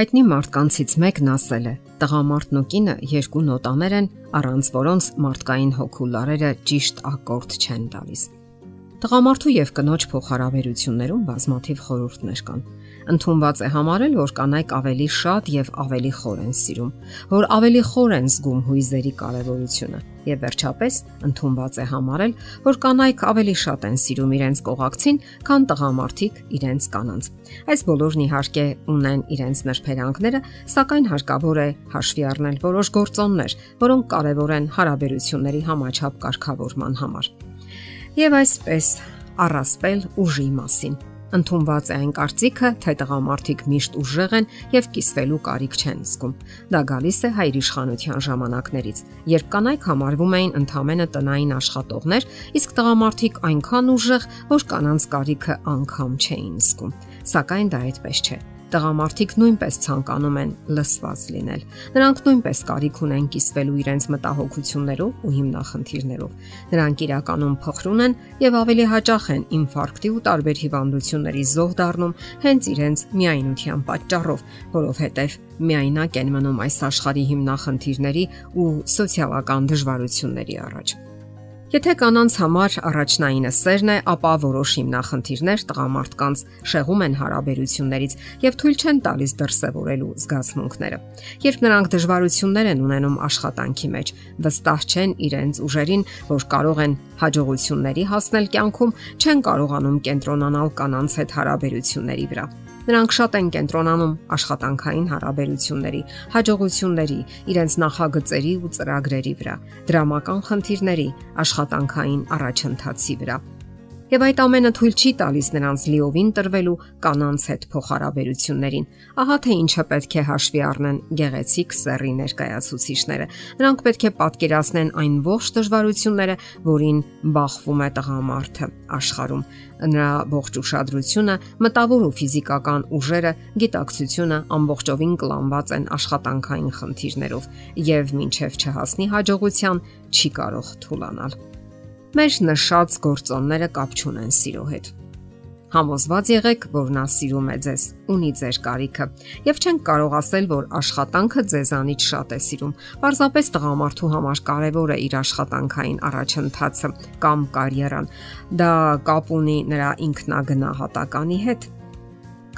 Հայտնի մարդկանցից մեկն ասել է. տղամարդն ու կինը երկու նոտաներ են, առանց որոնց մարդկային հոգու լարերը ճիշտ ակորդ չեն տալիս։ Տղամարդու եւ կնոջ փոխհարաբերություններում բազմաթիվ խորհուրդներ կան։ Ընթոնված է համարել, որ կանայք ավելի շատ եւ ավելի խոր են սիրում, որ ավելի խոր են զգում հույզերի կարեւորությունը եւ վերջապես ընդունված է համարել, որ կանայք ավելի շատ են սիրում իրենց կողակցին, քան տղամարդիկ իրենց կանանց։ Այս բոլորն իհարկե ունեն իրենց նրբերանգները, սակայն հարկավոր է հաշվի առնել որոշ գործոններ, որոնք կարևոր են հարաբերությունների համաչափ կարգավորման համար։ Եվ այսպես առասպել ուժի մասին Ընթոնված է այն կարծիքը, թե տղամարդիկ միշտ ուժեղ են եւ կիսվելու կարիք չեն զգում։ Դա գալիս է հայրիշխանության ժամանակներից, երբ կանայք համարվում էին ընդհանրը տնային աշխատողներ, իսկ տղամարդիկ այնքան ուժեղ, որ կանանց կարիքը անգամ չէին զգում։ Սակայն դա այդպես չէ տղամարդիկ նույնպես ցանկանում են լսված լինել։ Նրանք նույնպես կարիք ունեն կիսվելու իրենց մտահոգություններով ու հիմնախնդիրներով։ Նրանք իրականում փխրուն են եւ ավելի հաճախ են ինֆարկտի ու տարբեր հիվանդությունների զոհ դառնում հենց իրենց միայնության պատճառով, որովհետեւ միայնակ են մնում այս աշխարհի հիմնախնդիրների ու սոցիալական դժվարությունների առաջ։ Եթե կանանց համար առաջնայինը սերն է, ապա որոշ հիմնախնդիրներ տղամարդկանց շեղում են հարաբերություններից եւ թույլ չեն տալիս դրսևորելու զգացմունքները։ Երբ նրանք դժվարություններ են ունենում աշխատանքի մեջ, վստահ չեն իրենց ուժերին, որ կարող են հաջողությունների հասնել կյանքում, չեն կարողանում կենտրոնանալ կանանց հետ հարաբերությունների վրա։ Նրանք շատ են կենտրոնանում աշխատանքային հարաբերությունների, հաջողությունների, իրենց նախագծերի ու ծրագրերի վրա, դրամական խնդիրների, աշխատանքային առաջընթացի վրա եւ այդ ամենը թույլ չի տալիս նրանց լիովին տրվելու կանանց հետ փոխհարաբերություններին։ Ահա թե ինչը պետք է հաշվի առնեն գեղեցիկ սեռի ներկայացուցիչները։ Նրանք պետք է պատկերացնեն այն ողջ դժվարությունները, որին բախվում է տղամարդը աշխարհում։ Նրա ողջ ուշադրությունը, մտավոր ու ֆիզիկական ուժերը, գիտակցությունը ամբողջովին կլանված են աշխատանքային խնդիրներով եւ ինչև չհասնի հաջողության, չի կարող թուլանալ մեր նշած գործոնները կապ չունեն սիրո հետ։ Համոզված եղեք, որ նա սիրում է ձեզ, ունի ձեր կարիքը, եւ չենք կարող ասել, որ աշխատանքը ձեզանից շատ է սիրում։ Պարզապես տղամարդու համար կարևոր է իր աշխատանքային առաջընթացը կամ կարիերան։ Դա կապ ունի նրա ինքնագնահատականի հետ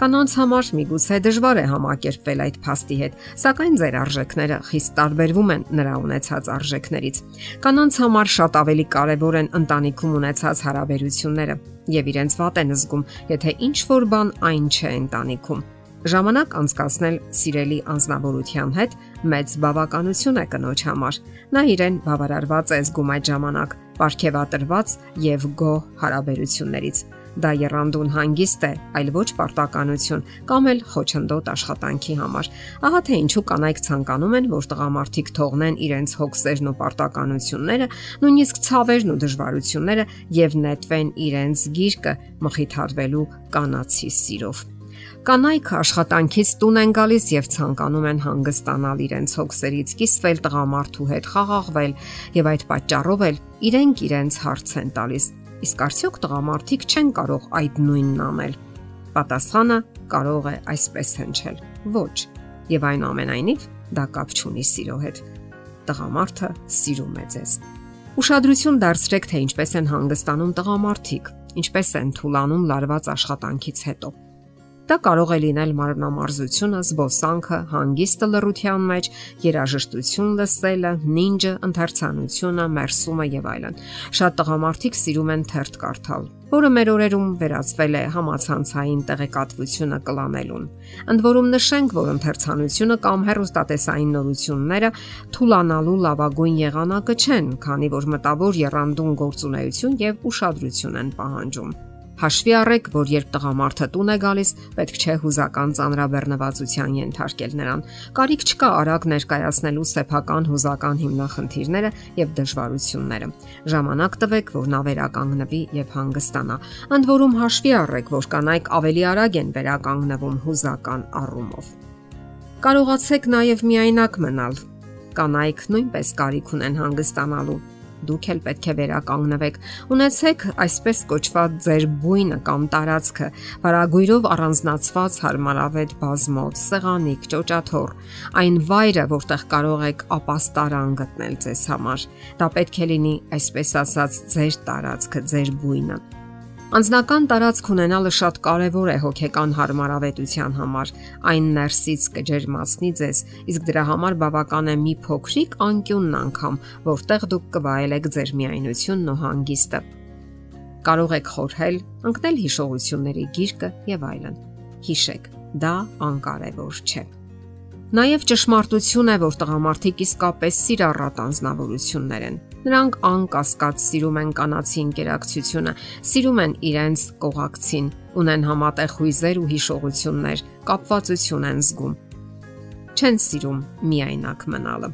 Կանանց համար միգուցե դժվար է համակերպվել այդ փաստի հետ, սակայն ձեր արժեքները խիստ տարբերվում են նրա ունեցած արժեքներից։ Կանանց համար շատ ավելի կարևոր են ընտանիքում ունեցած հարաբերությունները եւ իրենց վատ են զգում, եթե ինչ որ բան այն չէ ընտանիքում։ Ժամանակ անցկасնել սիրելի անznավորության հետ մեծ բավականություն է կնոջ համար։ Նա իրեն բավարարված է զգում այդ ժամանակ, ապարքեվատրված եւ գոհ հարաբերություններից Դա երանդուն հանգիստ է, այլ ոչ պարտականություն կամ էլ խոչընդոտ աշխատանքի համար։ Ահա թե ինչու կանայք ցանկանում են, որ տղամարդիկ թողնեն իրենց հոգսերն ու պարտականությունները, նույնիսկ ցավերն ու դժվարությունները եւ նետվեն իրենց գիրկը մխիթարվելու կանացի սիրով։ Կանայք աշխատանքից տուն են գալիս եւ ցանկանում են հանգստանալ իրենց հոգսերից, կիսվել տղամարդու հետ, խաղաղվել եւ այդ պատճառով էլ իրենք իրենց հարց են տալիս Իսկ արդյոք տղամարդիկ չեն կարող այդ նույնն անել։ Պատասխանը կարող է այսպես հնչել. ոչ։ Եվ այնուամենայնիվ դա կապ չունի սիրո հետ։ Տղամարդը սիրում է ձեզ։ Ուշադրություն դարձրեք, թե ինչպես են հանգստանում տղամարդիկ, ինչպես են թուլանում լարված աշխատանքից հետո։ Դա կարող է լինել մարմնամարզությունը, զբոսանքը, հանգիստը լռության մեջ, երաժշտություն լսելը, նինջը, ընթերցանությունը, մերսումը եւ այլն։ Շատ տղամարդիկ սիրում են թերթ կարդալ, որը մեր օրերում վերածվել է համացանցային տեղեկատվությունը կլանելուն։ Ընդ որում նշենք, որ ընթերցանությունը կամ հերոստատեսային նորությունները թուլանալու լավագույն եղանակը չեն, քանի որ մտավոր երանդուն գործունեություն եւ ուշադրություն են պահանջում։ Հաշվի առեք, որ երբ տղամարդը տուն է գալիս, պետք չէ հուզական ծանրաբեռնվածության ենթարկել նրան։ Կարիք չկա արագ ներկայացնելու սեփական հուզական հիմնախնդիրները եւ դժվարությունները։ Ժամանակ տվեք, որ նա վերականգնվի եւ հանգստանա։ Ընդ որում հաշվի առեք, որ կանայք ավելի արագ են վերականգնվում հուզական առումով։ Կարողացեք նաև միայնակ մնալ։ Կանայք նույնպես կարիք ունեն հանգստանալու դուք էլ պետք է վերականգնվեք։ Ունեցեք այսպես կոչված ձեր բույնը կամ տարածքը, վարագույրով առանձնացված հարմարավետ բազմոց, սեղանիկ, ճոճաթոռ, այն վայրը, որտեղ կարող եք ապաստարան գտնել ձեզ համար։ Դա պետք է լինի, այսպես ասած, ձեր տարածքը, ձեր բույնը։ Անձնական տարածք ունենալը շատ կարևոր է հոգեկան հարմարավետության համար։ Այն ներսից կջերմացնի ձեզ, իսկ դրա համար բավական է մի փոքրիկ անկյունն անգամ, որտեղ դուք կվայելեք ձեր միայնությունն ու հանգիստը։ Կարող եք խորհել, ընկնել հիշողությունների գիրկը եւ այլն։ Հիշեք, դա անկարևոր չէ։ Նաև ճշմարտություն է, որ տղամարդիկ իսկապես սիրառատ անznավորություններ են։ Նրանք անկասկած սիրում են կանացի ինտերակցիոնը, սիրում են իրենց կողակցին, ունեն համատեղ հույզեր ու հիշողություններ, կապվածություն են զգում։ Չեն սիրում միայնակ մնալը։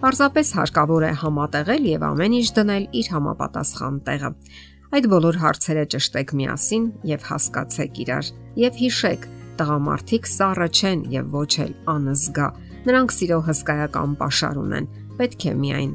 Պարզապես հարկավոր է համատեղել եւ ամեն ինչ դնել իր համապատասխան տեղը։ Այդ բոլոր հարցերը ճշտեք միասին եւ հասկացեք իրար եւ հիշեք, Տղամարդիկ սառը չեն եւ ոչ էլ անզգա։ Նրանք սիրո հսկայական ապաշար ունեն։ Պետք է միայն